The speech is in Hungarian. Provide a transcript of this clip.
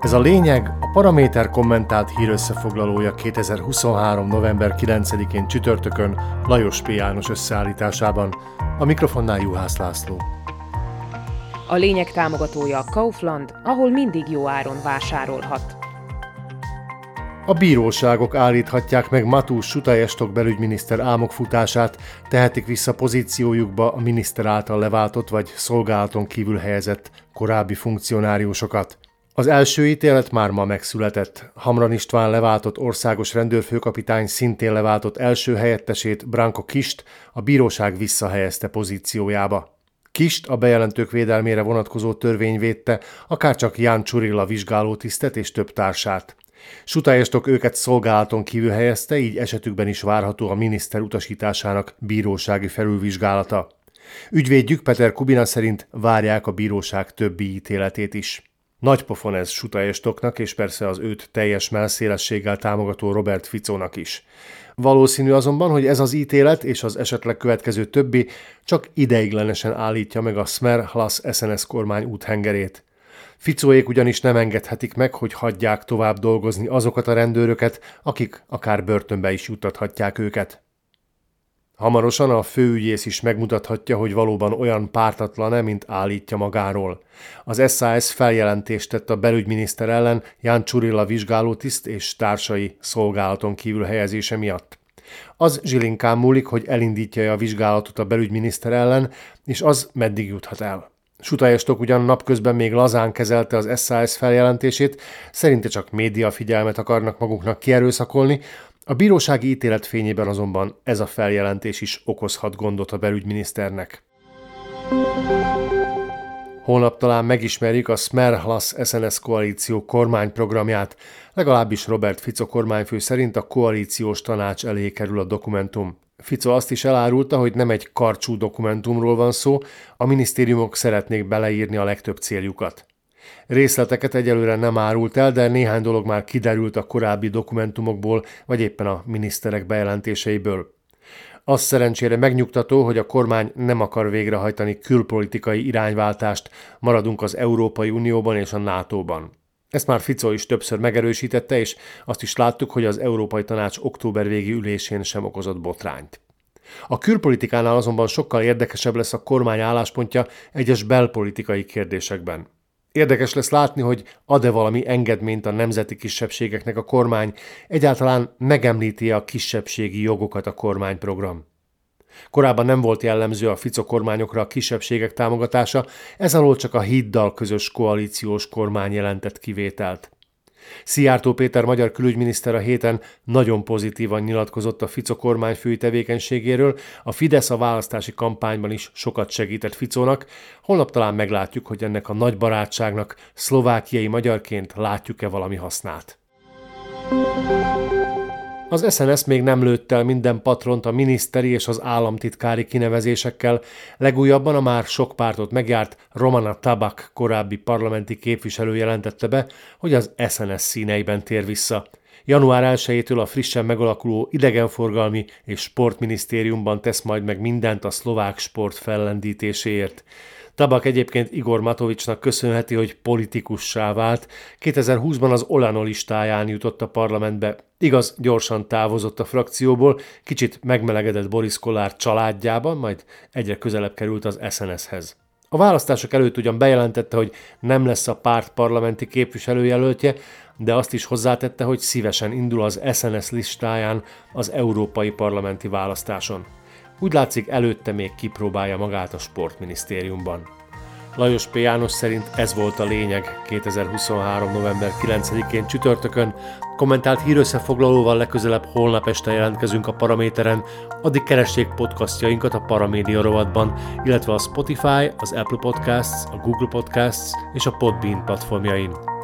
Ez a lényeg a Paraméter kommentált hírösszefoglalója 2023. november 9-én csütörtökön Lajos P. János összeállításában. A mikrofonnál Juhász László. A lényeg támogatója a Kaufland, ahol mindig jó áron vásárolhat. A bíróságok állíthatják meg Matús Sutajestok belügyminiszter álmokfutását, tehetik vissza pozíciójukba a miniszter által leváltott vagy szolgálaton kívül helyezett korábbi funkcionáriusokat. Az első ítélet már ma megszületett. Hamran István leváltott országos rendőrfőkapitány szintén leváltott első helyettesét, Branko Kist, a bíróság visszahelyezte pozíciójába. Kist a bejelentők védelmére vonatkozó törvény védte, akárcsak Ján Csurilla vizsgálótisztet és több társát. Sutályestok őket szolgálaton kívül helyezte, így esetükben is várható a miniszter utasításának bírósági felülvizsgálata. Ügyvédjük Peter Kubina szerint várják a bíróság többi ítéletét is. Nagy pofon ez Sutaestoknak, és persze az őt teljes melszélességgel támogató Robert Ficónak is. Valószínű azonban, hogy ez az ítélet és az esetleg következő többi csak ideiglenesen állítja meg a Smer Hlas SNS kormány úthengerét. Ficóék ugyanis nem engedhetik meg, hogy hagyják tovább dolgozni azokat a rendőröket, akik akár börtönbe is juttathatják őket. Hamarosan a főügyész is megmutathatja, hogy valóban olyan pártatlan-e, mint állítja magáról. Az SAS feljelentést tett a belügyminiszter ellen Ján Csurilla vizsgálótiszt és társai szolgálaton kívül helyezése miatt. Az zsilinkán múlik, hogy elindítja a vizsgálatot a belügyminiszter ellen, és az meddig juthat el. Sutályostok ugyan napközben még lazán kezelte az SAS feljelentését, szerinte csak média figyelmet akarnak maguknak kierőszakolni, a bírósági ítélet fényében azonban ez a feljelentés is okozhat gondot a belügyminiszternek. Holnap talán megismerjük a Smerhlas SNS koalíció kormányprogramját, legalábbis Robert Fico kormányfő szerint a koalíciós tanács elé kerül a dokumentum. Fico azt is elárulta, hogy nem egy karcsú dokumentumról van szó, a minisztériumok szeretnék beleírni a legtöbb céljukat. Részleteket egyelőre nem árult el, de néhány dolog már kiderült a korábbi dokumentumokból, vagy éppen a miniszterek bejelentéseiből. Az szerencsére megnyugtató, hogy a kormány nem akar végrehajtani külpolitikai irányváltást, maradunk az Európai Unióban és a NATO-ban. Ezt már Fico is többször megerősítette, és azt is láttuk, hogy az Európai Tanács október végi ülésén sem okozott botrányt. A külpolitikánál azonban sokkal érdekesebb lesz a kormány álláspontja egyes belpolitikai kérdésekben. Érdekes lesz látni, hogy ad-e valami engedményt a nemzeti kisebbségeknek a kormány, egyáltalán megemlíti a kisebbségi jogokat a kormányprogram. Korábban nem volt jellemző a Fico kormányokra a kisebbségek támogatása, ez alól csak a hiddal közös koalíciós kormány jelentett kivételt. Szijjártó Péter magyar külügyminiszter a héten nagyon pozitívan nyilatkozott a Fico kormányfői tevékenységéről, a Fidesz a választási kampányban is sokat segített Ficónak, holnap talán meglátjuk, hogy ennek a nagy barátságnak szlovákiai magyarként látjuk-e valami hasznát. Az SNS még nem lőtt el minden patront a miniszteri és az államtitkári kinevezésekkel, legújabban a már sok pártot megjárt Romana Tabak korábbi parlamenti képviselő jelentette be, hogy az SNS színeiben tér vissza. Január 1-től a frissen megalakuló idegenforgalmi és sportminisztériumban tesz majd meg mindent a szlovák sport fellendítéséért. Tabak egyébként Igor Matovicsnak köszönheti, hogy politikussá vált. 2020-ban az Olano listáján jutott a parlamentbe. Igaz, gyorsan távozott a frakcióból, kicsit megmelegedett Boris Kollár családjában, majd egyre közelebb került az SNS-hez. A választások előtt ugyan bejelentette, hogy nem lesz a párt parlamenti képviselőjelöltje, de azt is hozzátette, hogy szívesen indul az SNS listáján az európai parlamenti választáson. Úgy látszik, előtte még kipróbálja magát a sportminisztériumban. Lajos P. János szerint ez volt a lényeg 2023. november 9-én csütörtökön. Kommentált hírösszefoglalóval legközelebb holnap este jelentkezünk a Paraméteren, addig keressék podcastjainkat a Paramédia rovatban, illetve a Spotify, az Apple Podcasts, a Google Podcasts és a Podbean platformjain.